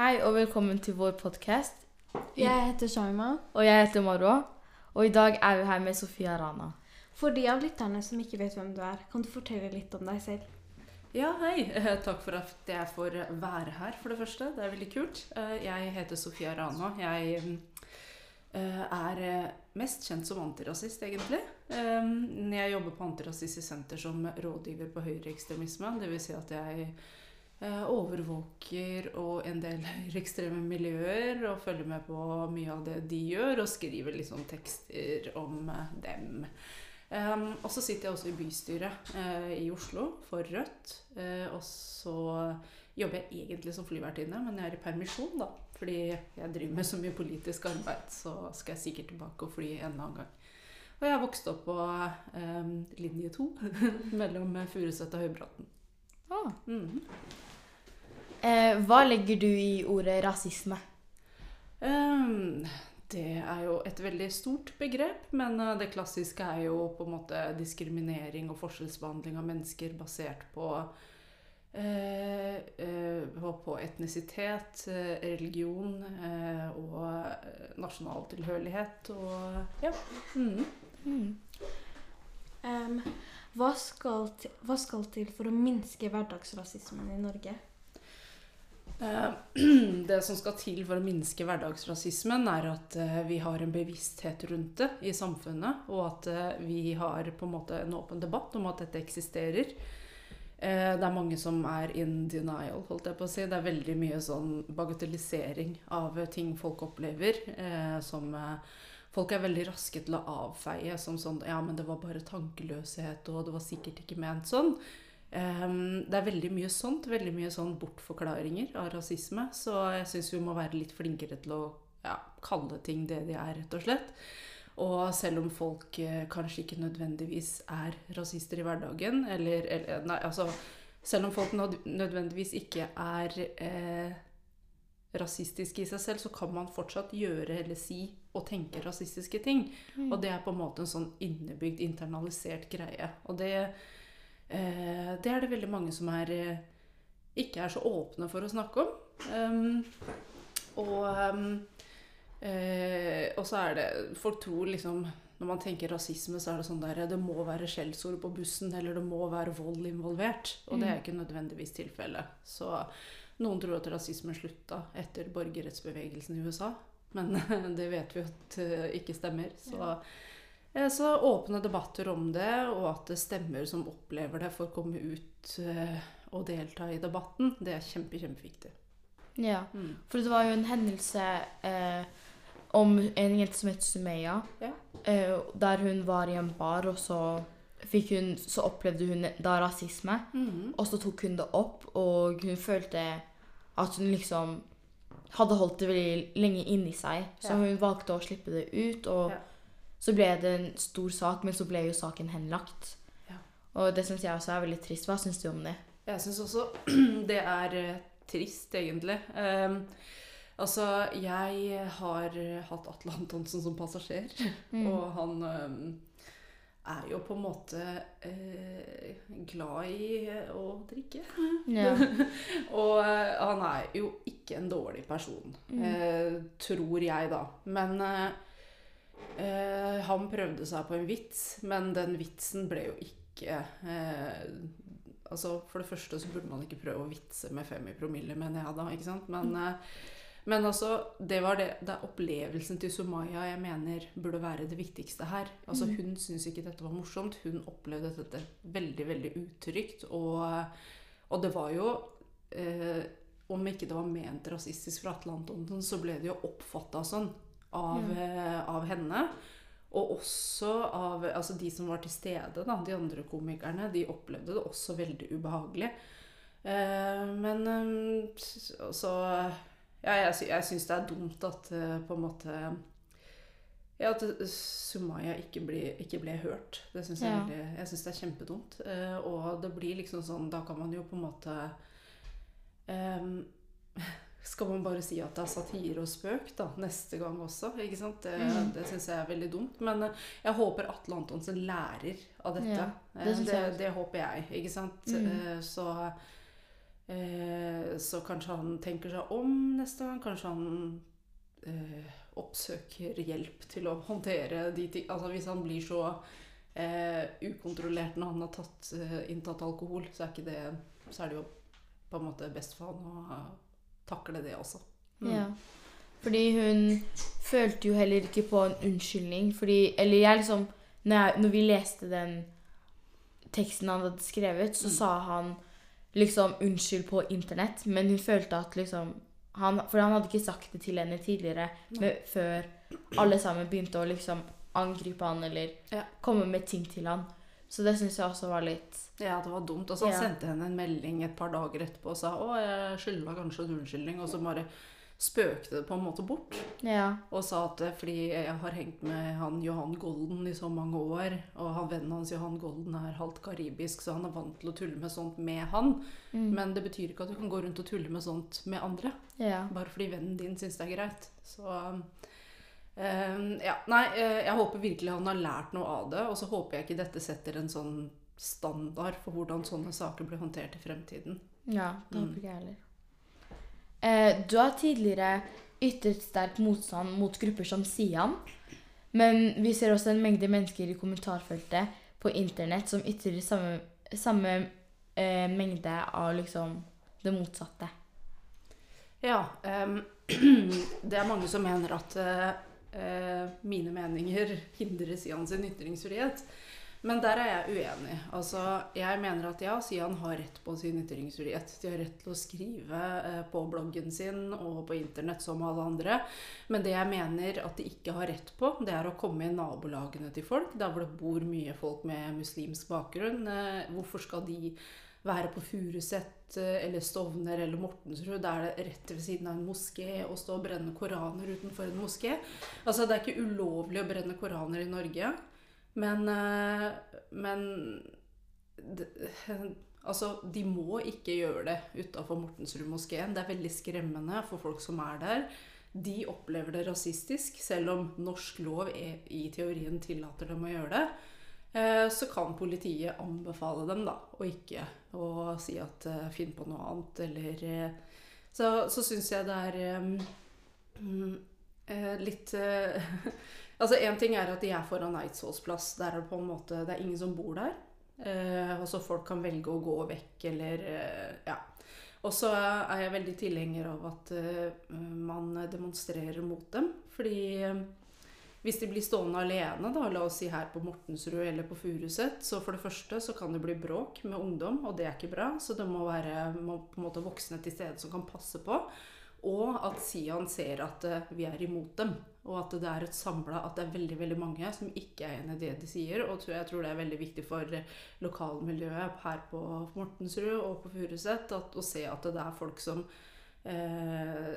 Hei og velkommen til vår podkast. Jeg heter Shaima. Og jeg heter Marwa. Og i dag er vi her med Sofia Rana. For de av lytterne som ikke vet hvem du er, kan du fortelle litt om deg selv? Ja, hei. Eh, Takk for at jeg får være her, for det første. Det er veldig kult. Eh, Jeg heter Sofia Rana. Jeg eh, er mest kjent som antirasist, egentlig. Jeg jobber på Antirasistisk Senter som rådgiver på høyreekstremisme. Dvs. Si at jeg overvåker og en del ekstreme miljøer og følger med på mye av det de gjør, og skriver liksom tekster om eh, dem. Um, og så sitter jeg også i bystyret uh, i Oslo for Rødt. Uh, og så jobber jeg egentlig som flyvertinne, men jeg er i permisjon, da. Fordi jeg driver med så mye politisk arbeid, så skal jeg sikkert tilbake og fly en annen gang. Og jeg har vokst opp på eh, linje to mellom Furuset og Høybråten. Ah. Mhm. Eh, hva legger du i ordet rasisme? Um, det er jo et veldig stort begrep, men eh, det klassiske er jo på en måte diskriminering og forskjellsbehandling av mennesker basert på eh, eh, på- etnisitet, eh, religion eh, og eh, nasjonal tilhørighet og ja. Mm. Mm. Um, hva, skal til, hva skal til for å minske hverdagsrasismen i Norge? Eh, Det som skal til for å minske hverdagsrasismen, er at eh, vi har en bevissthet rundt det i samfunnet, og at eh, vi har på en måte en åpen debatt om at dette eksisterer. Det er mange som er in denial, holdt jeg på å si. Det er veldig mye sånn bagatellisering av ting folk opplever, som Folk er veldig raske til å avfeie som sånn Ja, men det var bare tankeløshet, og det var sikkert ikke ment sånn. Ehm, det er veldig mye sånt. Veldig mye sånn bortforklaringer av rasisme. Så jeg syns vi må være litt flinkere til å ja, kalle ting det de er, rett og slett. Og selv om folk eh, kanskje ikke nødvendigvis er rasister i hverdagen, eller, eller Nei, altså Selv om folk nødvendigvis ikke er eh, rasistiske i seg selv, så kan man fortsatt gjøre eller si og tenke rasistiske ting. Mm. Og det er på en måte en sånn innebygd, internalisert greie. Og det, eh, det er det veldig mange som er eh, ikke er så åpne for å snakke om. Um, og um, eh, så er det Folk tror liksom Når man tenker rasisme, så er det sånn der Det må være skjellsord på bussen, eller det må være vold involvert. Og det er ikke nødvendigvis tilfellet. Så noen tror at rasismen slutta etter borgerrettsbevegelsen i USA. Men det vet vi at eh, ikke stemmer. Så, eh, så åpne debatter om det, og at stemmer som opplever det, får komme ut eh, og delta i debatten, det er kjempe, kjempeviktig. Ja, Mm. for det var jo en hendelse eh, om en jente som het Sumeya. Ja. Eh, der hun var i en bar, og så, fikk hun, så opplevde hun da rasisme. Mm. Og så tok hun det opp, og hun følte at hun liksom hadde holdt det veldig lenge inni seg. Så Ja. hun valgte å slippe det ut, og Ja. Så ble det en stor sak, men så ble jo saken henlagt. Ja. Og det syns jeg også er veldig trist. Hva syns du om det? Jeg syns også det er eh, trist, egentlig. Um, altså, jeg har hatt Atle Antonsen som passasjer, Mm. og han um, er jo på en måte eh, glad i å drikke. Ja. og eh, han er jo ikke en dårlig person, Mm. eh, tror jeg, da. Men eh, eh, han prøvde seg på en vits, men den vitsen ble jo ikke eh, Altså, For det første så burde man ikke prøve å vitse med fem i promille, mener jeg da. ikke sant? Men, eh, men altså, det var det, det er opplevelsen til Sumaya jeg mener burde være det viktigste her. Altså, Mm. Hun syntes ikke dette var morsomt. Hun opplevde dette veldig, veldig utrygt. Og, og det var jo eh, Om ikke det var ment rasistisk fra Atle Antonsen, så ble det jo oppfatta sånn av, eh, av henne. Og også av altså de som var til stede, da, de andre komikerne, de opplevde det også veldig ubehagelig. Eh, men eh, så Ja, jeg, jeg syns det er dumt at eh, på en måte ja, At eh, Sumaya ikke, blir, ikke ble hørt. Det synes jeg, Ja. veldig- jeg syns det er kjempedumt. Eh, og det blir liksom sånn Da kan man jo på en måte em, skal man bare si at det er satire og spøk da, neste gang også. ikke sant? Det, mm. det syns jeg er veldig dumt. Men eh, jeg håper Atle Antonsen lærer av dette. Ja, det Eh, det, det håper jeg. ikke sant? Mhm. Eh, Så så kanskje han tenker seg om neste gang. Kanskje han eh, oppsøker hjelp til å håndtere de ting Altså hvis han blir så eh, ukontrollert når han har tatt, inntatt alkohol, så er, det, så er det jo på en måte best for han å takle det også. Mm. Ja. Fordi hun følte jo heller ikke på en unnskyldning. Fordi Eller jeg liksom Når, jeg, når vi leste den teksten han hadde skrevet, så Mm. sa han liksom unnskyld på internett, men hun følte at liksom han, For han hadde ikke sagt det til henne tidligere, med, før alle sammen begynte å liksom angripe han eller Ja. komme med ting til han. Så det syns jeg også var litt Ja, det var dumt. Og så Ja. sendte henne en melding et par dager etterpå og sa å, jeg skylda kanskje en unnskyldning, og så bare spøkte det på en måte bort. Ja. Og sa at eh, fordi jeg har hengt med han Johan Golden i så mange år, og han vennen hans Johan Golden er halvt karibisk, så han er vant til å tulle med sånt med han. Mm. Men det betyr ikke at du kan gå rundt og tulle med sånt med andre. ja. Bare fordi vennen din syns det er greit. Så eh, ja. Nei, eh, jeg håper virkelig han har lært noe av det. Og så håper jeg ikke dette setter en sånn standard for hvordan sånne saker blir håndtert i fremtiden. Ja, det Mm. håper ikke jeg heller. Eh, du har tidligere ytret sterk motstand mot grupper som Sian. Men vi ser også en mengde mennesker i kommentarfeltet på internett som ytrer samme, samme eh, mengde av liksom det motsatte. Ja. em, det er mange som mener at eh, eh, mine meninger hindrer Sian sin ytringsfrihet. Men der er jeg uenig. Altså, jeg mener at ja, Sian har rett på sin ytringsfrihet. De har rett til å skrive eh, på bloggen sin og på internett som alle andre. Men det jeg mener at de ikke har rett på, det er å komme i nabolagene til folk, der hvor det bor mye folk med muslimsk bakgrunn. Eh, hvorfor skal de være på Furuset eh, eller Stovner eller Mortensrud, der det er rett ved siden av en moské å stå og brenne koraner utenfor en moské. Altså, det er ikke ulovlig å brenne koraner i Norge, men, eh, men Altså, de må ikke gjøre det utafor Mortensrud-moskeen. Det er veldig skremmende for folk som er der. De opplever det rasistisk, selv om norsk lov er, i teorien tillater dem å gjøre det. Eh, så kan politiet anbefale dem da, å ikke å si at eh, finn på noe annet, eller eh, Så, så syns jeg det er um, litt uh, Altså, én ting er at de er foran Eidsvolls plass. Der er det på en måte Det er ingen som bor der. Uh, og så folk kan velge å gå vekk, eller uh, Ja. Og så er jeg veldig tilhenger av at man demonstrerer mot dem. Fordi hvis de blir stående alene, da, la oss si her på Mortensrud eller på Furuset, så for det første så kan det bli bråk med ungdom, og det er ikke bra. Så det må være må på en måte voksne til stede som kan passe på. Og at Sian ser at eh, vi er imot dem. Og at det er et samla At det er veldig veldig mange som ikke er enig i det de sier. Og jeg tror det er veldig viktig for lokalmiljøet her på Mortensrud og på Furuset å se at det er folk som eh,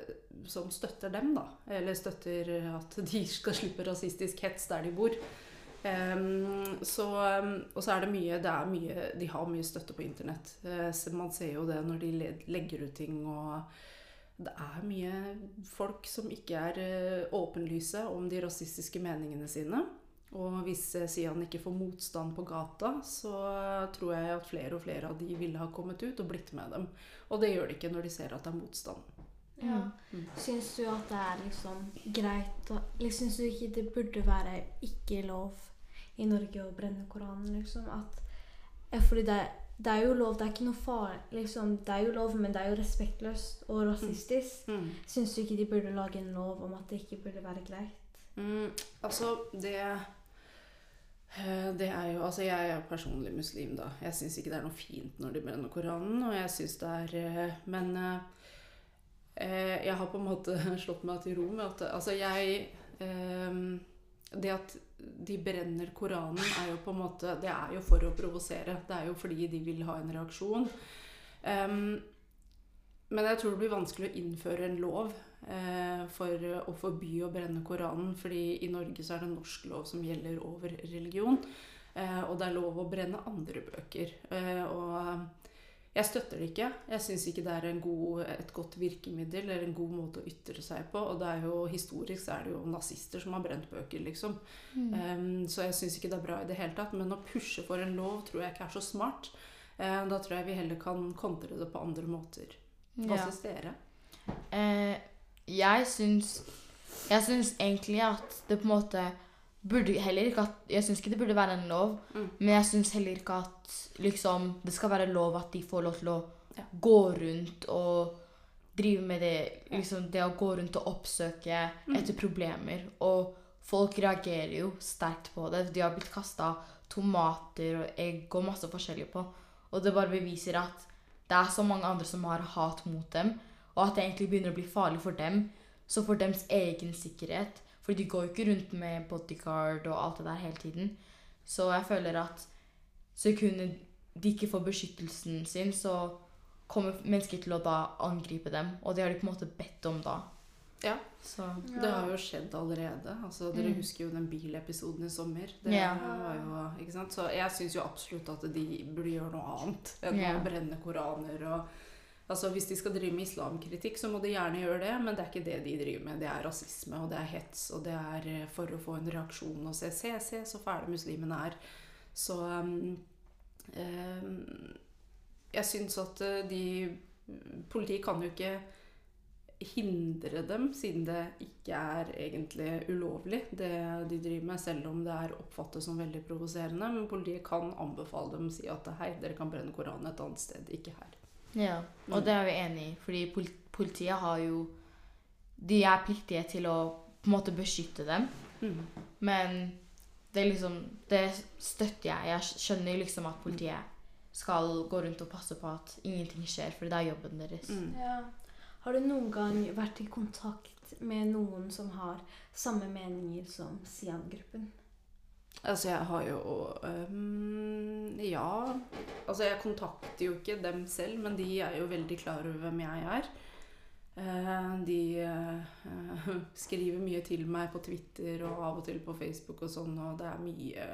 som støtter dem, da. Eller støtter at de skal slippe rasistisk hets der de bor. Um, så, og så er det mye, det er mye De har mye støtte på internett. Uh, man ser jo det når de legger ut ting og det er mye folk som ikke er uh, åpenlyse om de rasistiske meningene sine. Og hvis eh, Sian ikke får motstand på gata, så eh, tror jeg at flere og flere av de ville ha kommet ut og blitt med dem. Og det gjør de ikke når de ser at det er motstand. Ja. Mm. Syns du at det er liksom greit å eller Syns du ikke det burde være ikke lov i Norge å brenne Koranen, liksom? At, fordi det, det er jo lov, det er ikke noe farlig liksom, Det er jo lov, men det er jo respektløst og rasistisk. Mm. Syns du ikke de burde lage en lov om at det ikke burde være greit? Mm, altså, det Det er jo Altså, jeg er personlig muslim, da. Jeg syns ikke det er noe fint når de brenner Koranen, og jeg syns det er eh, Men eh, eh, jeg har på en måte slått meg til ro med at Altså, jeg eh, Det at de brenner Koranen, er jo på en måte Det er jo for å provosere. Det er jo fordi de vil ha en reaksjon. Em, men jeg tror det blir vanskelig å innføre en lov eh, for å forby å brenne Koranen. fordi i Norge så er det norsk lov som gjelder over religion. Eh, og det er lov å brenne andre bøker. Eh, og jeg støtter det ikke. Jeg syns ikke det er en god, et godt virkemiddel eller en god måte å ytre seg på. Og det er jo historisk så er det jo nazister som har brent bøker, liksom. Mm. Um, så jeg syns ikke det er bra i det hele tatt. Men å pushe for en lov tror jeg ikke er så smart. Uh, da tror jeg vi heller kan kontre det på andre måter. Hva Ja. syns dere? Eh, jeg syns Jeg syns egentlig at det på en måte burde heller ikke at Jeg syns ikke det burde være en lov, Mm. men jeg syns heller ikke at liksom Det skal være lov at de får lov til å Ja. gå rundt og drive med det liksom det å gå rundt og oppsøke Mm. etter problemer. Og folk reagerer jo sterkt på det. De har blitt kasta tomater og egg og masse forskjellig på. Og det bare beviser at det er så mange andre som har hat mot dem, og at det egentlig begynner å bli farlig for dem. Så for deres egen sikkerhet For de går jo ikke rundt med bodyguard og alt det der hele tiden. Så jeg føler at sekundet de ikke får beskyttelsen sin, så kommer mennesker til å da angripe dem. Og det har de på en måte bedt om da. Ja. Så Det har jo skjedd allerede. Altså, dere Mm. husker jo den bilepisoden i sommer. Det Ja. var jo, ikke sant? Så jeg syns jo absolutt at de burde gjøre noe annet enn Ja. å brenne koraner. og Altså, Hvis de skal drive med islamkritikk, så må de gjerne gjøre det, men det er ikke det de driver med. Det er rasisme, og det er hets, og det er eh, for å få en reaksjon og se Se, se, så fæle muslimene er. Så um, um, Jeg syns at eh, de Politiet kan jo ikke hindre dem, siden det ikke er egentlig ulovlig, det de driver med, selv om det er oppfattet som veldig provoserende. Men politiet kan anbefale dem å si at hei, dere kan brenne Koranen et annet sted, ikke her. Ja, og Mm. det er vi enig i. Fordi politiet har jo De er pliktige til å på en måte beskytte dem. Mm. Men det er liksom Det støtter jeg. Jeg skjønner liksom at politiet skal gå rundt og passe på at ingenting skjer, for det er jobben deres. Mm. Ja. Har du noen gang vært i kontakt med noen som har samme meninger som Sian-gruppen? Altså, jeg har jo um, Ja. Altså, jeg kontakter jo ikke dem selv, men de er jo veldig klar over hvem jeg er. Uh, de uh, skriver mye til meg på Twitter og av og til på Facebook og sånn, og det er mye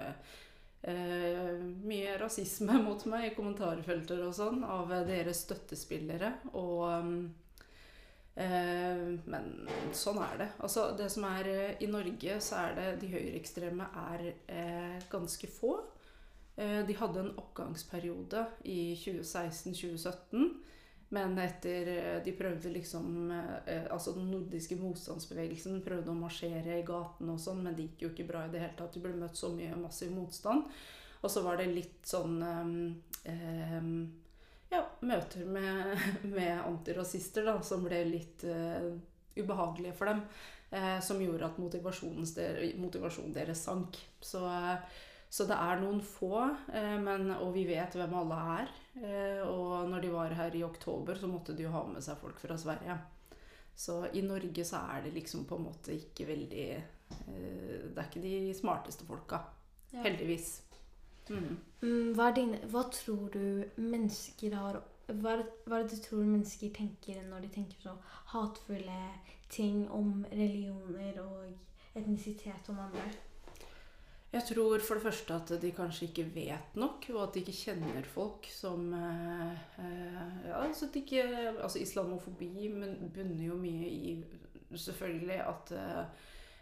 uh, mye rasisme mot meg i kommentarfelter og sånn av deres støttespillere. Og Eh, men sånn er det. Altså, det som er eh, I Norge så er det de høyreekstreme er eh, ganske få. Eh, de hadde en oppgangsperiode i 2016-2017. Men etter eh, De prøvde liksom eh, Altså den nordiske motstandsbevegelsen prøvde å marsjere i gatene og sånn, men det gikk jo ikke bra i det hele tatt. De ble møtt så mye massiv motstand. Og så var det litt sånn eh, eh, ja, møter med, med antirasister da, som ble litt uh, ubehagelige for dem. Uh, som gjorde at motivasjonen, der, motivasjonen deres sank. Så, uh, så det er noen få, men, og vi vet hvem alle er. Og når de var her i oktober, så måtte de jo ha med seg folk fra Sverige. Så i Norge så er det liksom på en måte ikke veldig Det er ikke de smarteste folka. Ja. Heldigvis. Mm. Mm, hva, dine, hva tror du mennesker har hva hva det du tror mennesker tenker når de tenker så hatefulle ting om religioner og etnisitet om andre? Jeg tror for det første at de kanskje ikke vet nok, og at de ikke kjenner folk som eh, eh, ja, altså, ikke, altså Islamofobi men bunner jo mye i selvfølgelig at eh,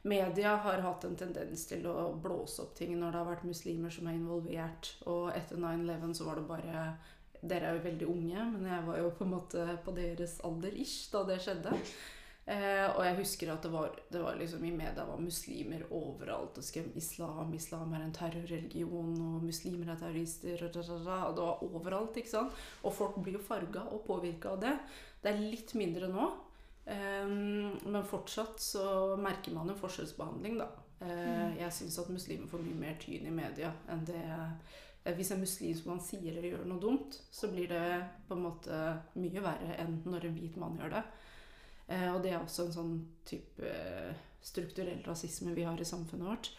media har hatt en tendens til å blåse opp ting når det har vært muslimer som er involvert. Og etter 9-11 så var det bare Dere er jo veldig unge, men jeg var jo på en måte på deres alder ish da det skjedde. Eh, og jeg husker at det var, det var liksom i media var muslimer overalt. Og skrev islam, islam er en terrorreligion, og muslimer er terrorister. Og, det var overalt, ikke sant. Og folk blir jo farga og påvirka av det. Det er litt mindre nå. Eh, men fortsatt så merker man en forskjellsbehandling, da. Eh, jeg syns at muslimer får mye mer tyn i media enn det eh, Hvis en muslim som man sier eller gjør noe dumt, så blir det på en måte mye verre enn når en hvit mann gjør det. Eh, og det er også en sånn type strukturell rasisme vi har i samfunnet vårt.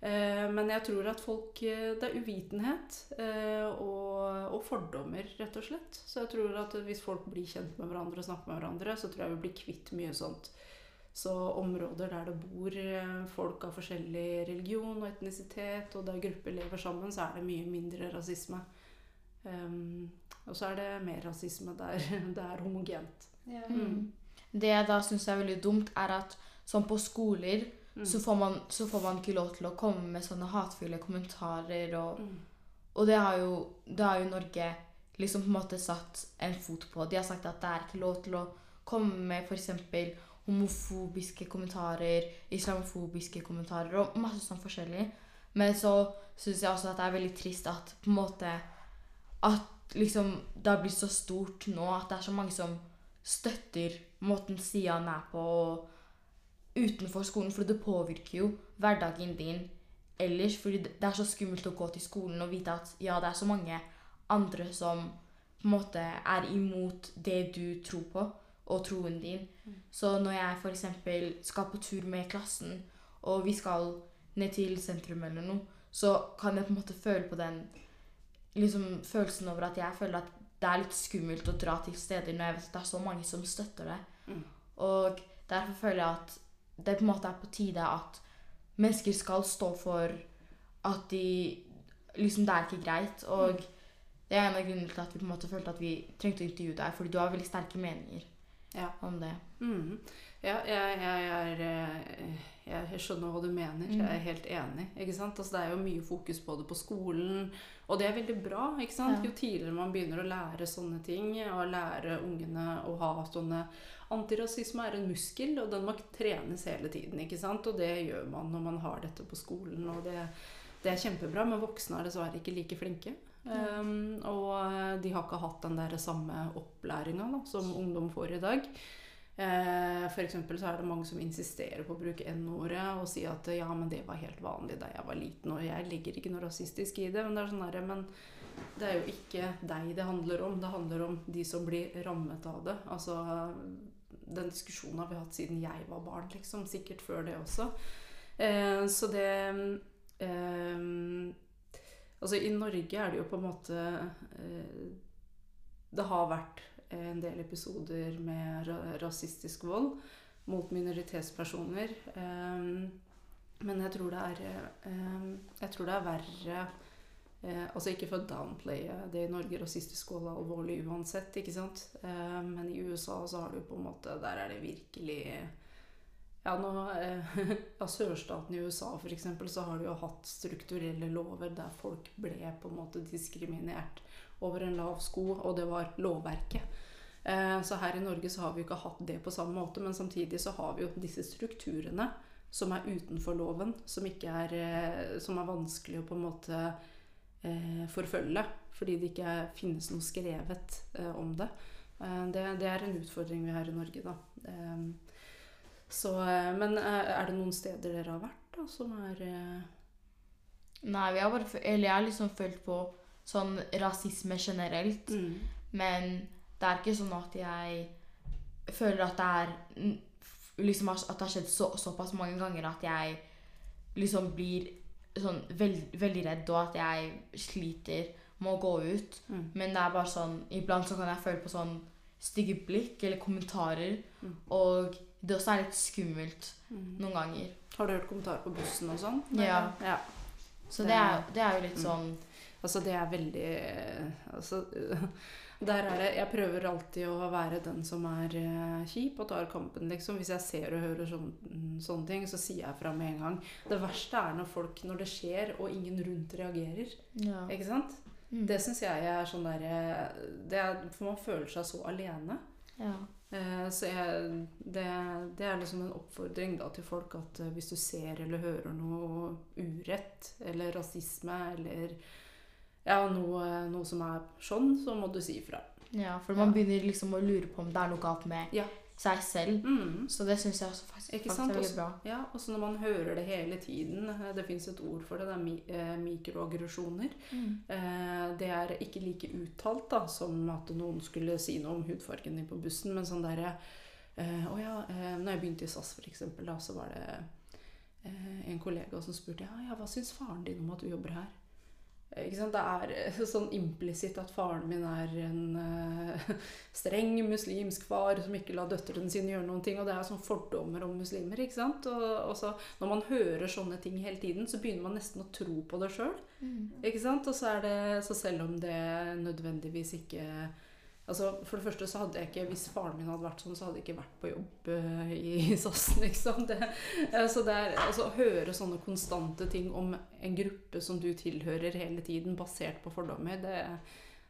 Eh, men jeg tror at folk eh, Det er uvitenhet eh, og, og fordommer, rett og slett. Så jeg tror at hvis folk blir kjent med hverandre og snakker med hverandre, så tror jeg vi blir kvitt mye sånt. Så områder der det bor folk av forskjellig religion og etnisitet, og der grupper lever sammen, så er det mye mindre rasisme. Um, og så er det mer rasisme der det er homogent. Mm. Det jeg da syns er veldig dumt, er at sånn på skoler Mm. så, får man, så får man ikke lov til å komme med sånne hatefulle kommentarer og Mm. Og det har jo, det har jo Norge liksom på en måte satt en fot på. De har sagt at det er ikke lov til å komme med f.eks. homofobiske kommentarer, islamofobiske kommentarer og masse sånn forskjellig. Men så syns jeg også at det er veldig trist at på en måte At liksom det har blitt så stort nå at det er så mange som støtter måten Sian er på og utenfor skolen, for det påvirker jo hverdagen din ellers. Fordi det er så skummelt å gå til skolen og vite at ja, det er så mange andre som på en måte er imot det du tror på, og troen din. Så når jeg f.eks. skal på tur med klassen, og vi skal ned til sentrum eller noe, så kan jeg på en måte føle på den liksom, følelsen over at jeg føler at det er litt skummelt å dra til steder når jeg vet at det er så mange som støtter det. Mm. Og derfor føler jeg at det på en måte er på tide at mennesker skal stå for at de Liksom, det er ikke greit. Og det er en av grunnene til at vi på en måte følte at vi trengte å intervjue deg, fordi du har veldig sterke meninger Ja. om det. Mm. Ja, jeg, jeg, er, eh, jeg skjønner hva du mener. Jeg er helt enig. ikke sant? Altså, det er jo mye fokus på det på skolen, og det er veldig bra. ikke sant? Jo tidligere man begynner å lære sånne ting, og lære ungene å ha sånne Antirasisme er en muskel, og den må trenes hele tiden. ikke sant? Og det gjør man når man har dette på skolen, og det, det er kjempebra. Men voksne er dessverre ikke like flinke. Um, og de har ikke hatt den der samme opplæringa som ungdom får i dag. Eh, for eksempel så er det mange som insisterer på å bruke N-ordet og si at ja, men det var helt vanlig da jeg var liten, og jeg ligger ikke noe rasistisk i det. Men det er sånn der, men det er jo ikke deg det handler om. Det handler om de som blir rammet av det. Altså, den diskusjonen har vi hatt siden jeg var barn, liksom. Sikkert før det også. Eh, så det eh, Altså, i Norge er det jo på en måte eh, Det har vært en del episoder med rasistisk vold mot minoritetspersoner. Um, men jeg tror det er um, Jeg tror det er verre eh, Altså ikke for å downplaye det i Norge. Rasistisk er alvorlig uansett, ikke sant. Eh, men i USA så har du på en måte Der er det virkelig ja, nå, eh, ja, Sørstaten i USA eksempel, så har de jo hatt strukturelle lover der folk ble på en måte diskriminert over en lav sko, og det var lovverket. Eh, så her i Norge så har vi jo ikke hatt det på samme måte, men samtidig så har vi jo disse strukturene som er utenfor loven, som, er, eh, som er vanskelig å på en måte eh, forfølge, fordi det ikke finnes noe skrevet eh, om det. Eh, det. Det er en utfordring vi har i Norge, da. Eh, så, eh, men eh, er det noen steder dere har vært da, som er Nei, vi har bare Eller jeg har liksom følt på sånn rasisme generelt. mm, Men det er ikke sånn at jeg føler at det er liksom at det har skjedd så, såpass mange ganger at jeg liksom blir sånn veld, veldig redd, og at jeg sliter med å gå ut. mm, Men det er bare sånn Iblant så kan jeg føle på sånn stygge blikk eller kommentarer. Mm. Og det også er litt skummelt mm. noen ganger. Har du hørt kommentarer på bussen og sånn? Ja. ja. Så Det- det er, det er jo litt Mm. sånn Altså, det er veldig Altså Der er det Jeg prøver alltid å være den som er eh, kjip og tar kampen, liksom. Hvis jeg ser og hører sån, sånne ting, så sier jeg fra med en gang. Det verste er når folk Når det skjer, og ingen rundt reagerer. Ja. Ikke sant? Mm. Det syns jeg er sånn derre er- For man føler seg så alene. ja. Eh, Så jeg, det, det er liksom en oppfordring da til folk at eh, hvis du ser eller hører noe urett eller rasisme eller ja, noe, noe som er sånn, så må du si ifra. ja. For man begynner liksom å lure på om det er noe galt med Ja. seg selv. Mm. Så det syns jeg også faktisk, Ikke sant? er veldig Også- bra. Ja, og så når man hører det hele tiden eh, Det fins et ord for det. Det er mi, eh, mikroaggresjoner. Eh, det er ikke like uttalt da, som at noen skulle si noe om hudfargen din på bussen, men sånn derre eh, Å ja, eh, når jeg begynte i SAS, for eksempel, da, så var det eh, en kollega som spurte ja, ja, hva syns faren din om at du jobber her? Det er eh, sånn implisitt at faren min er en uh, streng muslimsk far som ikke lar døtrene sine gjøre noen ting. Og det er sånn fordommer om muslimer. ikke sant? Og, og så Når man hører sånne ting hele tiden, så begynner man nesten å tro på det sjøl. Mm. Og så er det Så selv om det nødvendigvis ikke Altså, For det første så hadde jeg ikke Hvis faren min hadde vært sånn, så hadde jeg ikke vært på jobb eh, i SAS, liksom. Det, altså, så det er altså å høre sånne konstante ting om en gruppe som du tilhører hele tiden, basert på fordommer, det,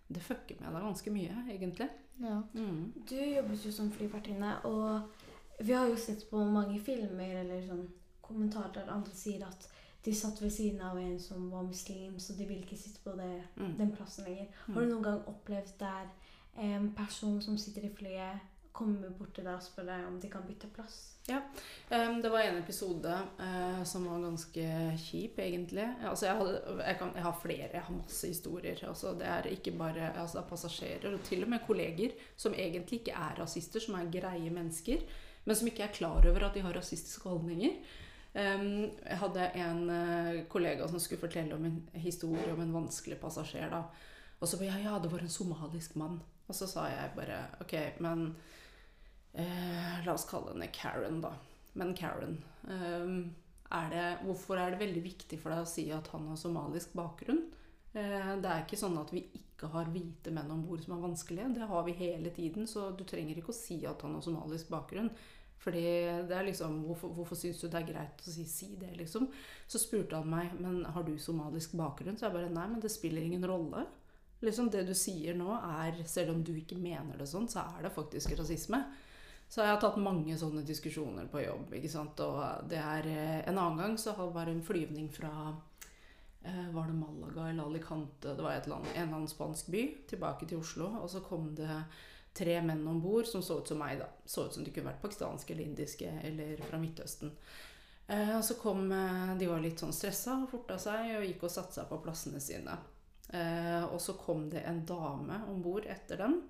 det fucker med deg ganske mye, egentlig. Ja. Mm. Du jobbet jo som flyvertinne, og vi har jo sett på mange filmer eller sånn kommentarer der andre sier at de satt ved siden av en som var muslim, så de vil ikke sitte på det, Mm. den plassen lenger. Har du noen gang opplevd der en person som sitter i flyet, kommer bort til deg og spør deg om de kan bytte plass? Um, det var en episode uh, som var ganske kjip, egentlig. Altså, jeg, hadde, jeg, kan, jeg har flere, jeg har masse historier. Altså, det er ikke bare altså, er passasjerer, og til og med kolleger, som egentlig ikke er rasister, som er greie mennesker, men som ikke er klar over at de har rasistiske holdninger. Um, jeg hadde en uh, kollega som skulle fortelle om en historie om en vanskelig passasjer. da. Og så jeg ja, det var en somalisk mann. Og så sa jeg bare OK, men eh, La oss kalle henne Karen, da. Men Karen eh, er det, Hvorfor er det veldig viktig for deg å si at han har somalisk bakgrunn? Eh, det er ikke sånn at vi ikke har hvite menn om bord som er vanskelige. Det har vi hele tiden, så du trenger ikke å si at han har somalisk bakgrunn. Fordi det er liksom Hvorfor, hvorfor syns du det er greit å si, si det, liksom? Så spurte han meg men har du somalisk bakgrunn. Så jeg bare nei, men det spiller ingen rolle. Liksom Det du sier nå, er Selv om du ikke mener det sånn, så er det faktisk rasisme. Så jeg har tatt mange sånne diskusjoner på jobb. ikke sant? Og det er eh, En annen gang så var det en flyvning fra eh, Var det Malaga eller Alicante? Det var et land, en eller annen spansk by. Tilbake til Oslo. Og så kom det tre menn om bord som så ut som meg. da. Så ut som de kunne vært pakistanske eller indiske eller fra Midtøsten. Eh, og så kom De var litt sånn stressa og forta seg og gikk og satte seg på plassene sine. Eh, og så kom det en dame om bord etter dem.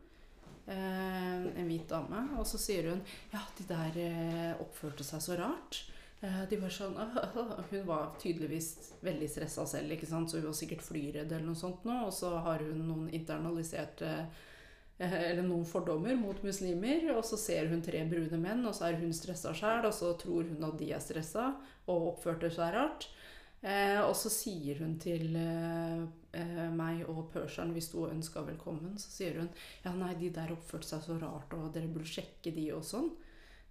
Eh, en hvit dame. Og så sier hun ja, de der eh, oppførte seg så rart. Eh, de var sånn Hun var tydeligvis veldig stressa selv, ikke sant? så hun var sikkert flyredd eller noe sånt nå. Og så har hun noen internaliserte eh, eller noen fordommer mot muslimer. Og så ser hun tre brune menn, og så er hun stressa sjæl, og så tror hun at de er stressa og oppførte seg rart. Eh, og så sier hun til eh, eh, meg og Persian, vi sto og ønska velkommen, så sier hun ja, nei, de der oppførte seg så rart, og dere burde sjekke de og sånn.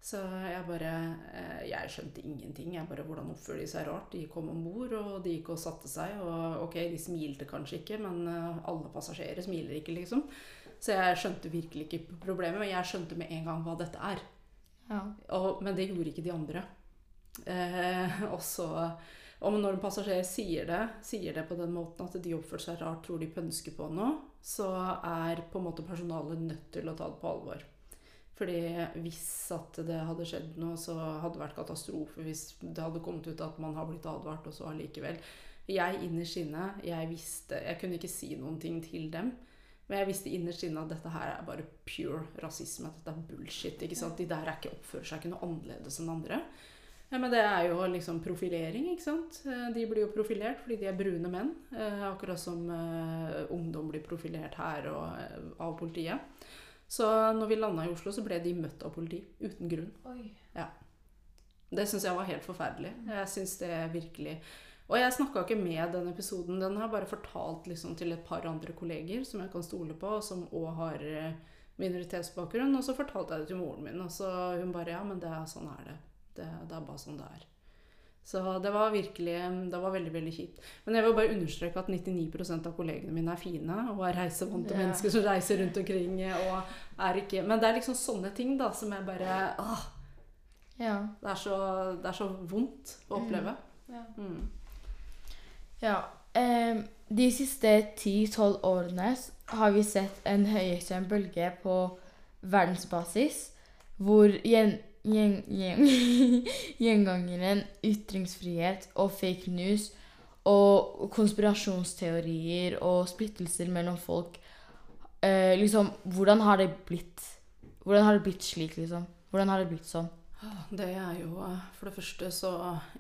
Så jeg bare eh, Jeg skjønte ingenting. Jeg bare Hvordan oppfører de seg rart? De kom om bord, og de gikk og satte seg. Og ok, de smilte kanskje ikke, men eh, alle passasjerer smiler ikke, liksom. Så jeg skjønte virkelig ikke problemet. Men jeg skjønte med en gang hva dette er. Ja. Og, men det gjorde ikke de andre. Eh, og så og når en passasjer sier det, sier det på den måten at de oppførte seg rart, tror de pønsker på noe, så er på en måte personalet nødt til å ta det på alvor. Fordi hvis at det hadde skjedd noe, så hadde det vært katastrofe hvis det hadde kommet ut at man har blitt advart, og så allikevel. Jeg innerst inne, jeg visste Jeg kunne ikke si noen ting til dem. Men jeg visste innerst inne at dette her er bare pure rasisme. At dette er bullshit. ikke sant? De der er ikke, oppfører seg ikke noe annerledes enn andre. Ja, Men det er jo liksom profilering, ikke sant. Eh, De blir jo profilert fordi de er brune menn. eh, Akkurat som eh, ungdom blir profilert her og av politiet. Så når vi landa i Oslo, så ble de møtt av politi. Uten grunn. Oi. Ja. Det syns jeg var helt forferdelig. Jeg synes det virkelig Og jeg snakka ikke med den episoden. Den har jeg bare fortalt liksom til et par andre kolleger som jeg kan stole på, og som òg har minoritetsbakgrunn. Og så fortalte jeg det til moren min, og så hun bare Ja, men det er sånn er det. Det, det er bare sånn det er. Så det var virkelig Det var veldig, veldig kjipt. Men jeg vil bare understreke at 99% av kollegene mine er fine og er reisevante yeah. mennesker som reiser rundt omkring og er ikke Men det er liksom sånne ting da som jeg bare åh, Ja. det er så, det er så vondt å oppleve. Ja. Mm. ja. Eh, de siste 10-12 årene har vi sett en høyere bølge på verdensbasis hvor gjen, gjen, gjen, gjengangeren ytringsfrihet og fake news og konspirasjonsteorier og splittelser mellom folk eh, Liksom, hvordan har det blitt? Hvordan har det blitt slik, liksom? Hvordan har det blitt sånn? Det er jo eh, For det første så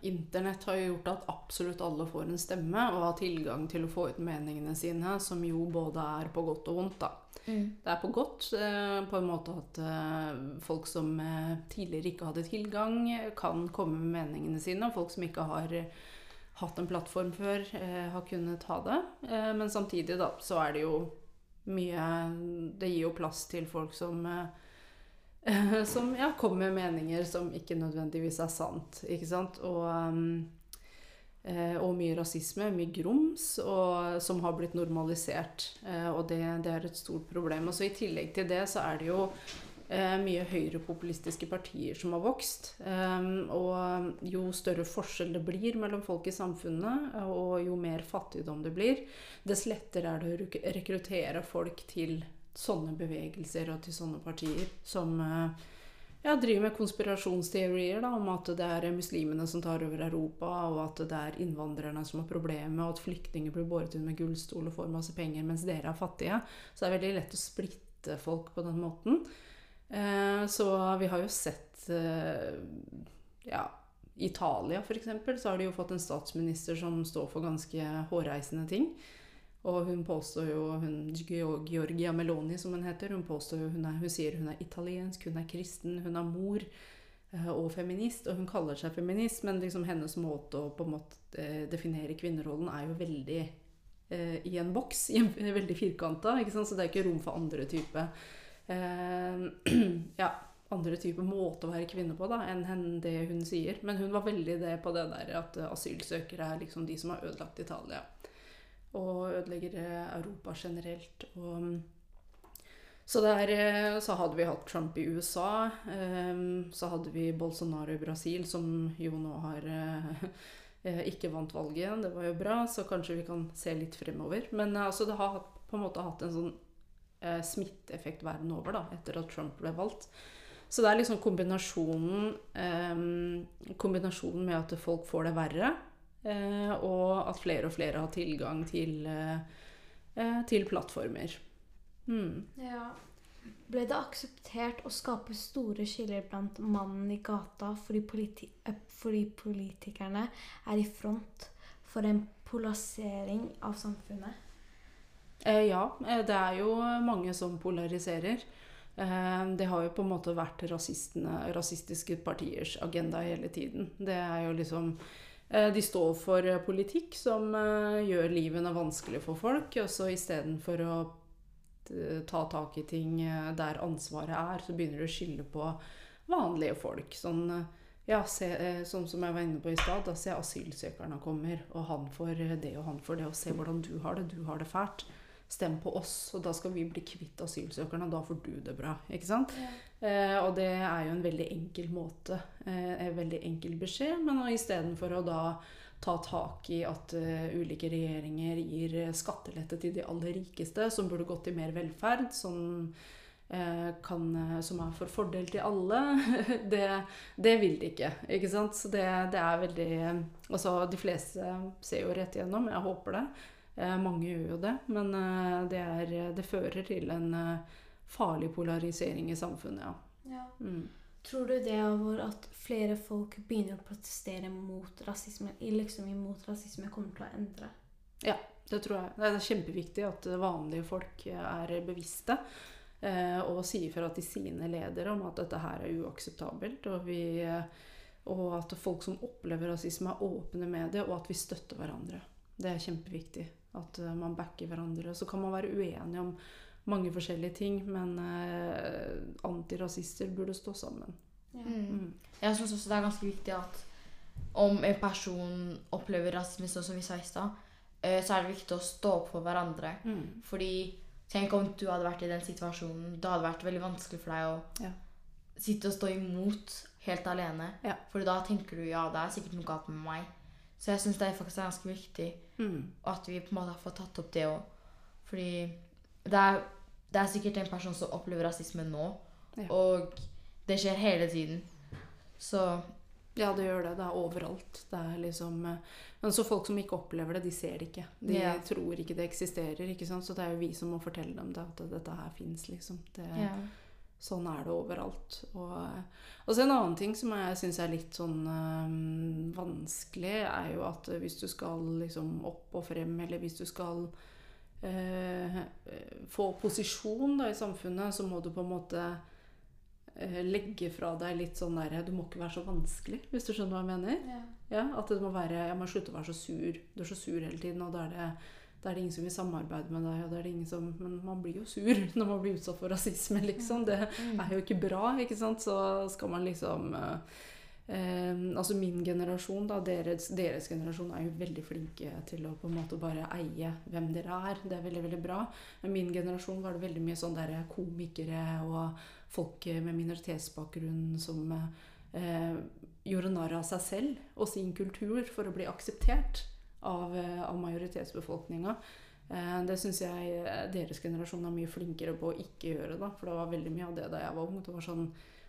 Internett har jo gjort at absolutt alle får en stemme og har tilgang til å få ut meningene sine, som jo både er på godt og vondt, da. Det er på godt eh, på en måte at eh, folk som eh, tidligere ikke hadde tilgang, kan komme med meningene sine, og folk som ikke har hatt en plattform før, har kunnet ha det. Men samtidig da, så er det jo mye Det gir jo plass til folk som som ja, kommer med meninger som ikke nødvendigvis er sant. Ikke sant? Og um, eh, og mye rasisme, mye grums, og, som har blitt normalisert. Eh, og det, det er et stort problem. Og så I tillegg til det så er det jo eh, mye høyrepopulistiske partier som har vokst. Eh, og jo større forskjell det blir mellom folk i samfunnet, og jo mer fattigdom det blir, dess lettere er det å rekruttere folk til sånne bevegelser og til sånne partier som eh, ja, driver med konspirasjonsteorier da, om at det er muslimene som tar over Europa, og at det er innvandrerne som har problemer, og at flyktninger blir båret inn med gullstol og får masse penger, mens dere er fattige. Så det er veldig lett å splitte folk på den måten. Eh, så vi har jo sett eh, Ja, Italia f.eks. så har de jo fått en statsminister som står for ganske hårreisende ting. Og hun påstår jo hun, Georgia Meloni, som hun heter, hun påstår jo hun, er, hun sier hun er italiensk, hun er kristen, hun er mor eh, og feminist. Og hun kaller seg feminist, men liksom hennes måte å på en måte eh, definere kvinnerollen er jo veldig eh, i en boks, i en, veldig firkanta. Så det er ikke rom for andre type eh, ja, andre type måte å være kvinne på da, enn det hun sier. Men hun var veldig det på det der at asylsøkere er liksom de som har ødelagt Italia og ødelegger eh, Europa generelt. Og, så, der, eh, så hadde vi hatt Trump i USA. eh, Så hadde vi Bolsonaro i Brasil, som jo nå har ikke vant valget. Det var jo bra, så kanskje vi kan se litt fremover. Men altså, det har på en måte hatt en sånn smitteeffekt verden over da, etter at Trump ble valgt. Så det er liksom kombinasjonen, kombinasjonen med at folk får det verre, og at flere og flere har tilgang til, eh, eh, til plattformer. Mm. Ja. Ble det akseptert å skape store skiller blant mannen i gata fordi, politi eh, fordi politikerne er i front for en polarisering av samfunnet? Eh, ja, eh, det er jo mange som polariserer. Eh, det har jo på en måte vært rasistiske partiers agenda hele tiden. Det er jo liksom eh, De står for eh, politikk som eh, gjør livene vanskelig for folk, og så istedenfor å eh, ta tak i ting eh, der ansvaret er, så begynner du å skylde på vanlige folk. Sånn, eh, ja, se, eh, sånn som jeg var inne på i stad. Da ser asylsøkerne kommer, og han får eh, det og han får det, og se hvordan du har det. Du har det fælt. Stem på oss, og da skal vi bli kvitt asylsøkerne. Da får du det bra. Ikke sant? Eh, og det er jo en veldig enkel måte. Eh, en veldig enkel beskjed. Men istedenfor å da ta tak i at uh, ulike regjeringer gir skattelette til de aller rikeste, som burde gått til mer velferd, som, eh, kan, eh, som er for fordel til alle, det, det vil de ikke. Ikke sant? Så det, det er veldig Altså, de fleste ser jo rett igjennom. Jeg håper det. Eh, mange gjør jo det. Men eh, det, er, det fører til en eh, farlig polarisering i samfunnet, ja. Ja. Mm. Tror du det over at flere folk begynner å protestere mot rasisme, liksom imot rasisme, kommer til å endre? Ja, Det tror jeg. Det er kjempeviktig at vanlige folk er bevisste. Og sier fra til sine ledere om at dette her er uakseptabelt. Og, vi, og at folk som opplever rasisme, er åpne med det, og at vi støtter hverandre. Det er kjempeviktig. At eh, man backer hverandre. Så kan man være uenige om mange forskjellige ting, men eh, antirasister burde stå sammen. Ja. Mm. Jeg syns også det er ganske viktig at om en person opplever rasisme, sånn som vi sa i stad, eh, så er det viktig å stå opp for hverandre. Mm. Fordi tenk om du hadde vært i den situasjonen. Det hadde vært veldig vanskelig for deg å Ja. sitte og stå imot helt alene. Ja. For da tenker du ja, det er sikkert noe galt med meg. Så jeg syns det er faktisk ganske viktig Mm. at vi på en måte har fått tatt opp det òg. Fordi det er, det er sikkert en person som opplever rasisme nå, Ja. og det skjer hele tiden. Så Ja, det gjør det. Det er overalt. Det er liksom eh, Men så folk som ikke opplever det, de ser det ikke. De Ja. tror ikke det eksisterer. ikke sant? Så det er jo vi som må fortelle dem det, at dette her fins, liksom. Det, ja. Sånn er det overalt. Og, eh, og så en annen ting som jeg syns er litt sånn øh, vanskelig, er jo at hvis du skal liksom opp og frem, eller hvis du skal øh, få posisjon da, i samfunnet, så må du på en måte eh, legge fra deg litt sånn der Du må ikke være så vanskelig, hvis du skjønner hva jeg mener? Ja. Ja, At det må være Jeg må slutte å være så sur. Du er så sur hele tiden, og da er det da er det ingen som vil samarbeide med deg. og da er det ingen som, Men man blir jo sur når man blir utsatt for rasisme, liksom. Det Mm. er jo ikke bra, ikke sant. Så skal man liksom eh, eh, altså min generasjon, da, deres, deres generasjon er jo veldig flinke til å på en måte bare eie hvem dere er. Det er veldig, veldig bra. Men min generasjon var det veldig mye sånn der komikere og folk med minoritetsbakgrunn som eh, gjorde narr av seg selv og sin kultur for å bli akseptert av, eh, av majoritetsbefolkninga. Eh, det syns jeg eh, deres generasjon er mye flinkere på å ikke gjøre. da, For det var veldig mye av det da jeg var ung. Det var sånn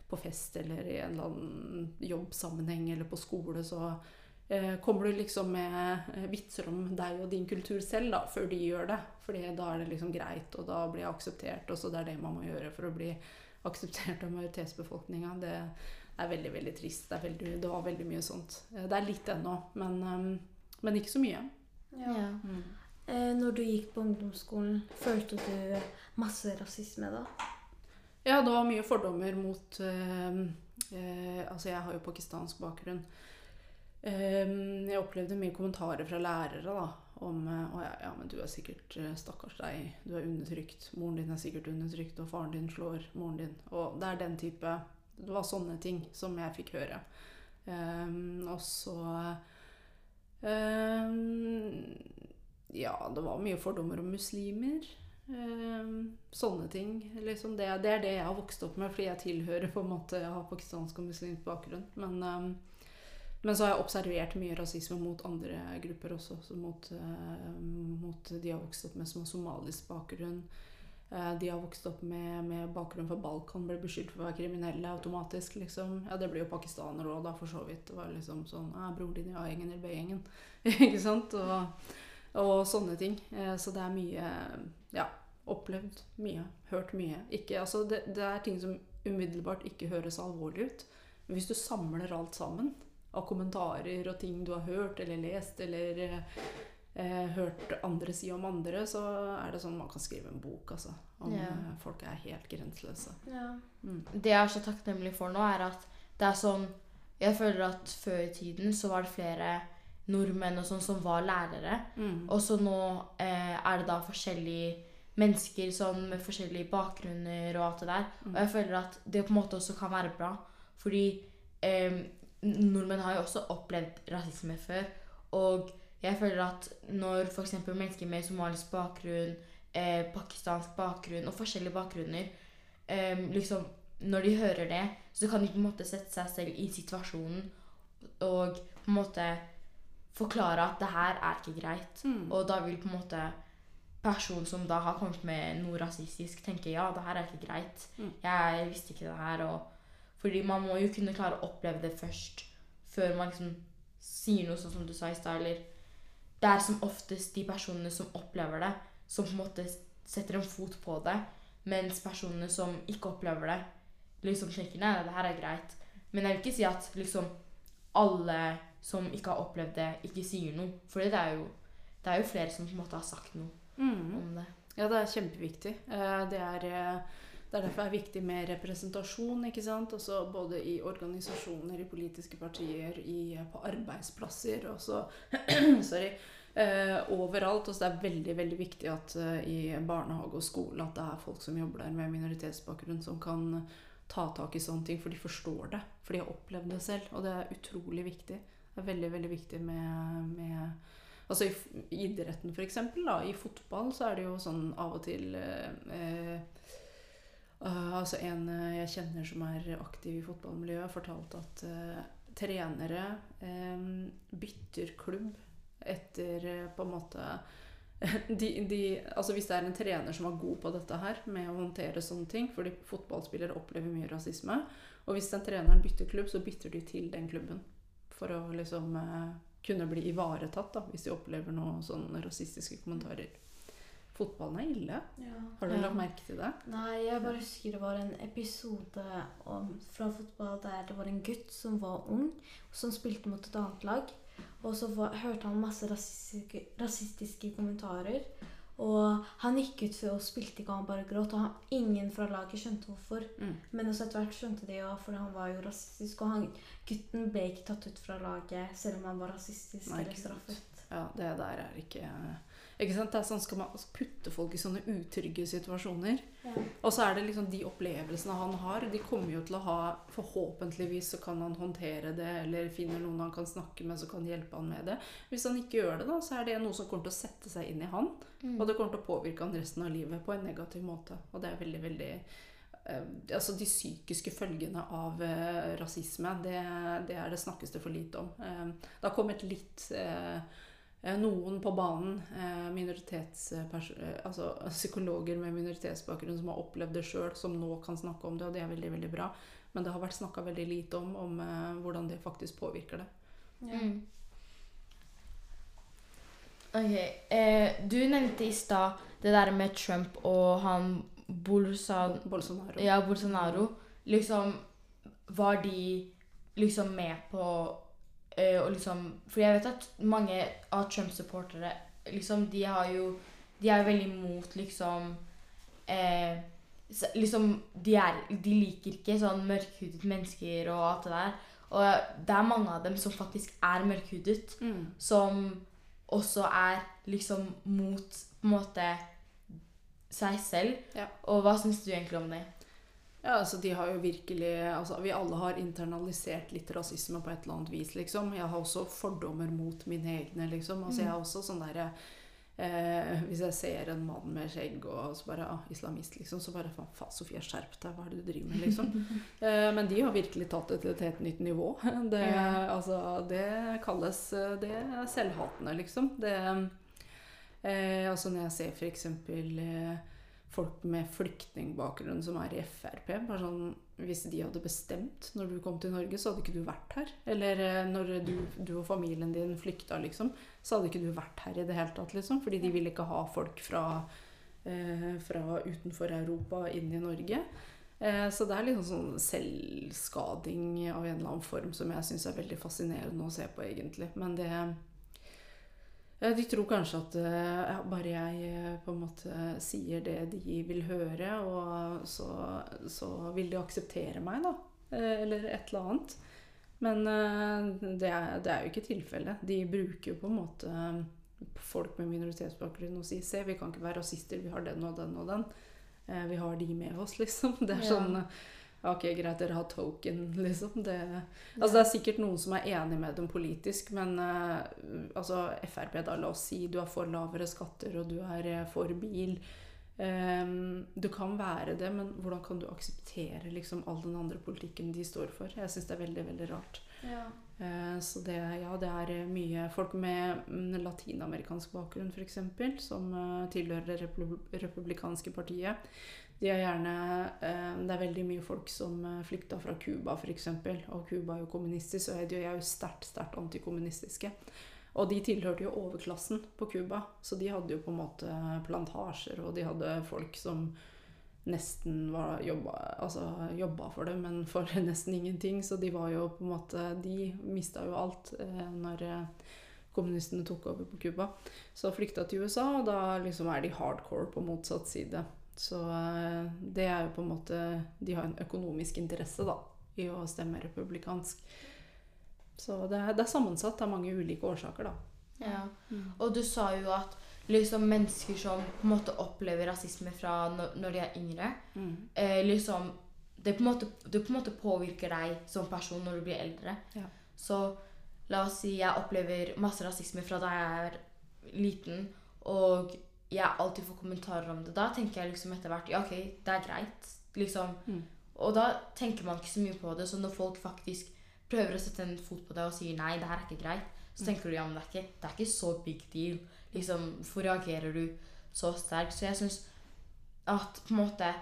på fest eller i en eller annen jobbsammenheng eller på skole, så kommer du liksom med vitser om deg og din kultur selv da, før de gjør det. Fordi da er det liksom greit, og da blir jeg akseptert. Og så det er det man må gjøre for å bli akseptert av majoritetsbefolkninga. Det er veldig, veldig trist. Det, veldig, det var veldig mye sånt. Det er litt ennå, men, men ikke så mye. Ja. Ja. Mm. Eh, når du gikk på ungdomsskolen, følte du masse rasisme da? Ja, det var mye fordommer mot eh, eh, Altså, jeg har jo pakistansk bakgrunn. Eh, jeg opplevde mye kommentarer fra lærere da, om eh, Å ja, ja, men du er sikkert eh, Stakkars deg. Du er undertrykt. Moren din er sikkert undertrykt, og faren din slår moren din. Og det er den type Det var sånne ting som jeg fikk høre. Eh, og så eh, Ja, det var mye fordommer om muslimer. Ehm, sånne ting. Liksom det, det, er det jeg har vokst opp med, fordi jeg tilhører på en måte Jeg har pakistansk og muslimsk bakgrunn. Men, ehm, men så har jeg observert mye rasisme mot andre grupper også. Mot, mot de jeg har vokst opp med som har somalisk bakgrunn. Eh, de har vokst opp med, med bakgrunn fra Balkan, ble beskyldt for å være kriminelle automatisk. liksom. Ja, Det blir jo pakistanere òg, da, for så vidt. Det var liksom sånn ja, 'Broren din i A-gjengen eller B-gjengen.' Ikke sant? Og, og sånne ting. Eh, Så det er mye Ja, opplevd mye. Hørt mye. Ikke, altså det, det er ting som umiddelbart ikke høres alvorlig ut. Men hvis du samler alt sammen av kommentarer og ting du har hørt eller lest eller eh, hørt andre si om andre, så er det sånn man kan skrive en bok, altså. Om Ja. eh, folk er helt grenseløse. Ja. Mm. Det jeg er så takknemlig for nå, er at det er sånn Jeg føler at før i tiden så var det flere nordmenn og sånn som var lærere. Mm. Og så nå eh, er det da forskjellige mennesker sånn, med forskjellige bakgrunner og alt det der. Mm. Og jeg føler at det på en måte også kan være bra. Fordi eh, nordmenn har jo også opplevd rasisme før. Og jeg føler at når f.eks. mennesker med somalisk bakgrunn, eh, pakistansk bakgrunn og forskjellige bakgrunner eh, liksom, Når de hører det, så kan de på en måte sette seg selv i situasjonen og på en måte forklare at det her er ikke greit. Mm. Og da vil på en måte personen som da har kommet med noe rasistisk, tenke ja, det her er ikke greit. Mm. Jeg visste ikke det her. Og, fordi man må jo kunne klare å oppleve det først, før man liksom sier noe sånn som du sa i stad. Eller det er som oftest de personene som opplever det, som på en måte setter en fot på det. Mens personene som ikke opplever det, liksom tenker nei, det her er greit. Men jeg vil ikke si at liksom alle som ikke har opplevd det, ikke sier noe. For det er jo, det er jo flere som på en måte har sagt noe Mm. om det. Ja, det er kjempeviktig. Eh, Det er, eh, det er derfor det er viktig med representasjon, ikke sant? Også både i organisasjoner, i politiske partier, i, på arbeidsplasser, også Sorry. Eh, overalt. Og så det er veldig veldig viktig at eh, i barnehage og skole at det er folk som jobber der med minoritetsbakgrunn, som kan ta tak i sånne ting, for de forstår det. For de har opplevd det selv. Og det er utrolig viktig. Det er veldig, veldig viktig med, med Altså i idretten for da, i fotball så er det jo sånn av og til eh, eh, eh, Altså en jeg kjenner som er aktiv i fotballmiljøet, fortalte at eh, trenere bytter klubb etter eh, på en måte de, de, altså Hvis det er en trener som er god på dette her, med å håndtere sånne ting Fordi fotballspillere opplever mye rasisme. Og hvis den treneren bytter klubb, så bytter de til den klubben. For å liksom eh, kunne bli ivaretatt da, hvis de opplever noen sånne rasistiske kommentarer. Fotballen er ille. Ja. Har du lagt merke til det? Nei, jeg bare husker det var en episode om, fra fotball der det var en gutt som var ung, som spilte mot et annet lag. Og så var, hørte han masse rasistiske, rasistiske kommentarer. Og han gikk ut og spilte ikke, han bare gråt. Og han, ingen fra laget skjønte hvorfor. Mm. Men også etter hvert skjønte de jo, for han var jo rasistisk. Og han, gutten ble ikke tatt ut fra laget selv om han var rasistisk Nei, eller straffet. Ja, det der er ikke Ikke sant? Det er sånn, Skal man putte folk i sånne utrygge situasjoner? Ja. Og så er det liksom de opplevelsene han har, de kommer jo til å ha Forhåpentligvis så kan han håndtere det, eller finner noen han kan snakke med som kan hjelpe han med det. Hvis han ikke gjør det, da, så er det noe som kommer til å sette seg inn i han. Mm. Og det kommer til å påvirke han resten av livet på en negativ måte. Og det er veldig, veldig eh, Altså de psykiske følgene av eh, rasisme, det, det er det snakkes det for lite om. Eh, det har kommet litt eh, noen på banen, eh, eh, altså psykologer med minoritetsbakgrunn som har opplevd det sjøl, som nå kan snakke om det, og det er veldig veldig bra. Men det har vært snakka veldig lite om, om eh, hvordan det faktisk påvirker det. Mm. Ok, eh, Du nevnte i stad det der med Trump og han Bolson... Bolsonaro. Ja, Bolsonaro. Liksom Var de liksom med på eh, å liksom For jeg vet at mange av Trump-supportere liksom, de har jo De er jo veldig imot liksom eh, Liksom de, er, de liker ikke sånn mørkhudet mennesker og alt det der. Og det er mange av dem som faktisk er mørkhudet Mm. som også er liksom mot på en måte seg selv. Ja. Og hva syns du egentlig om det? Ja, altså de har jo virkelig altså Vi alle har internalisert litt rasisme på et eller annet vis, liksom. Jeg har også fordommer mot mine egne, liksom. Altså jeg har også sånn derre eh, Hvis jeg ser en mann med skjegg og så bare ah, islamist, liksom, så bare faen, faen Sofie, skjerp deg, hva er det du driver med, liksom? eh, men de har virkelig tatt det til et helt nytt nivå. Det, Ja. altså, det kalles Det er selvhatende, liksom. Det eh, Altså når jeg ser eksempel eh, folk med flyktningbakgrunn som er i Frp. Bare sånn, hvis de hadde bestemt når du kom til Norge, så hadde ikke du vært her. Eller eh, når du, du og familien din flykta, liksom, så hadde ikke du vært her i det hele tatt. liksom. Fordi de ville ikke ha folk fra, eh, fra utenfor Europa inn i Norge. Eh, så det er liksom sånn selvskading av en eller annen form som jeg syns er veldig fascinerende å se på, egentlig. Men det De tror kanskje at eh, ja, bare jeg eh, på en måte sier det de vil høre, og så, så vil de akseptere meg, da. Eh, Eller et eller annet. Men eh, det er, det er jo ikke tilfellet. De bruker jo på en måte eh, folk med minoritetsbakgrunn og sier se, vi kan ikke være rasister, vi har den og den og den. Eh, Vi har de med oss, liksom. Det er Ja. sånn Ok, greit, dere har token, liksom. Det, Altså Det er sikkert noen som er enig med dem politisk, men eh, altså Frp, da, la oss si du er for lavere skatter og du er eh, for bil. Um, du kan være det, men hvordan kan du akseptere liksom all den andre politikken de står for? Jeg syns det er veldig, veldig rart. Ja. Eh, så det, ja, det er mye folk med mm, latinamerikansk bakgrunn, f.eks., som tilhører det republi republikanske partiet. De er gjerne eh, Det er veldig mye folk som uh, flykta fra Cuba, f.eks. Og Cuba er jo kommunistisk, og de er jo sterkt, sterkt antikommunistiske. Og de tilhørte jo overklassen på Cuba, så de hadde jo på en måte plantasjer, og de hadde folk som nesten var jobba, altså jobba for det, men for nesten ingenting. Så de var jo på en måte De mista jo alt eh, når eh, kommunistene tok over på Cuba. Så flykta til USA, og da liksom er de hardcore på motsatt side. Så eh, det er jo på en måte De har en økonomisk interesse da i å stemme republikansk. Så det er, det er sammensatt av mange ulike årsaker, da. Ja. Og du sa jo at liksom mennesker som på en måte opplever rasisme fra når, når de er yngre Mm. eh, liksom det på, en måte, det på en måte påvirker deg som person når du blir eldre. Ja. Så la oss si jeg opplever masse rasisme fra da jeg er liten, og jeg alltid får kommentarer om det. Da tenker jeg liksom etter hvert ja, ok, det er greit. Liksom. Mm. Og da tenker man ikke så mye på det. Så når folk faktisk prøver å sette en fot på deg og sier nei, det her er ikke greit, så Mm. tenker du ja, men det er ikke, det er ikke så big deal. Liksom, Hvorfor reagerer du så sterkt? Så jeg syns at på en måte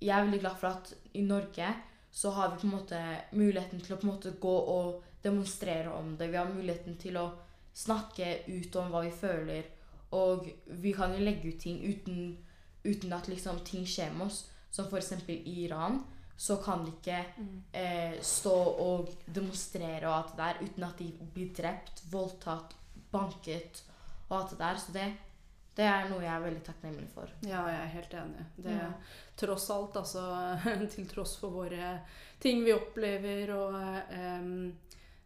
Jeg er veldig glad for at i Norge så har vi på en måte muligheten til å på en måte gå og demonstrere om det. Vi har muligheten til å snakke ut om hva vi føler. Og vi kan jo legge ut ting uten, uten at liksom ting skjer med oss. Som f.eks. i Iran. Så kan de ikke eh, stå og demonstrere og alt det der uten at de blir drept, voldtatt, banket og alt det der. Så det, det er noe jeg er veldig takknemlig for. Ja, jeg er helt enig. Det, Ja. Tross alt, altså til tross for våre ting vi opplever og em,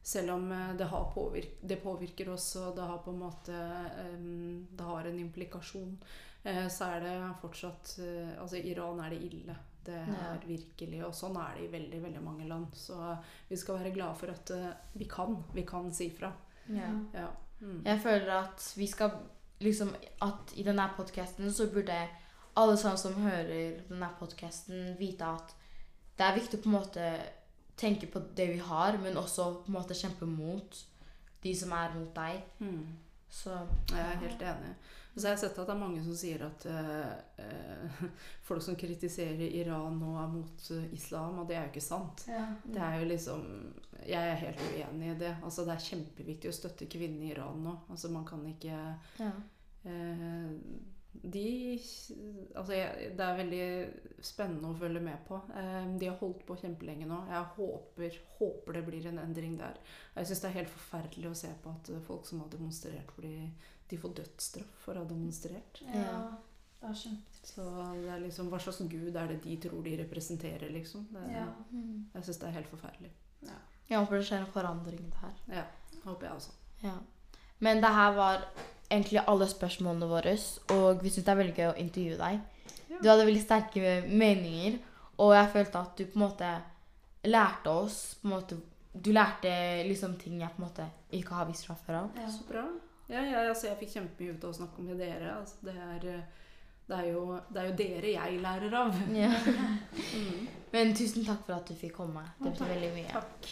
selv om eh, det, har påvirk det påvirker oss, og det har på en måte eh, Det har en implikasjon, eh, så er det fortsatt Altså, Altså, Iran er det ille. Det er virkelig Og sånn er det i veldig, veldig mange land. Så vi skal være glade for at vi kan. Vi kan si fra. Ja. Ja. Mm. Jeg føler at vi skal liksom At i denne podkasten så burde alle sammen som hører denne podkasten, vite at det er viktig å på en måte tenke på det vi har, men også på en måte kjempe mot de som er mot deg. Mm. Så Jeg er helt enig. Så jeg har sett at det er mange som sier at uh, uh, folk som kritiserer Iran nå er mot eh, islam, og det er jo ikke sant. Ja. Det er jo liksom Jeg er helt uenig i det. Altså Det er kjempeviktig å støtte kvinnene i Iran nå. Altså Man kan ikke ja. eh, De Altså jeg, Det er veldig spennende å følge med på. Eh, de har holdt på kjempelenge nå. Jeg håper, håper det blir en endring der. Jeg syns det er helt forferdelig å se på at folk som har demonstrert, fordi de får dødsstraff for å ha demonstrert. ja. Det er kjempetrist. Så det er liksom Hva slags gud er det de tror de representerer, liksom? Det, Ja. Mm. Jeg syns det er helt forferdelig. Jeg håper det skjer en forandring der. Ja, håper jeg også. Ja. Men det her var egentlig alle spørsmålene våre, og vi syns det er veldig gøy å intervjue deg. Ja. Du hadde veldig sterke meninger, og jeg følte at du på en måte lærte oss på en måte, Du lærte liksom ting jeg på en måte ikke har visst fra før av. Ja. Så bra. Ja, ja, altså, jeg fikk kjempemye ut av å snakke med dere. Altså, det, er, det, er jo, det er jo dere jeg lærer av. Mm. Men tusen takk for at du fikk komme. Det betyr veldig mye. Takk.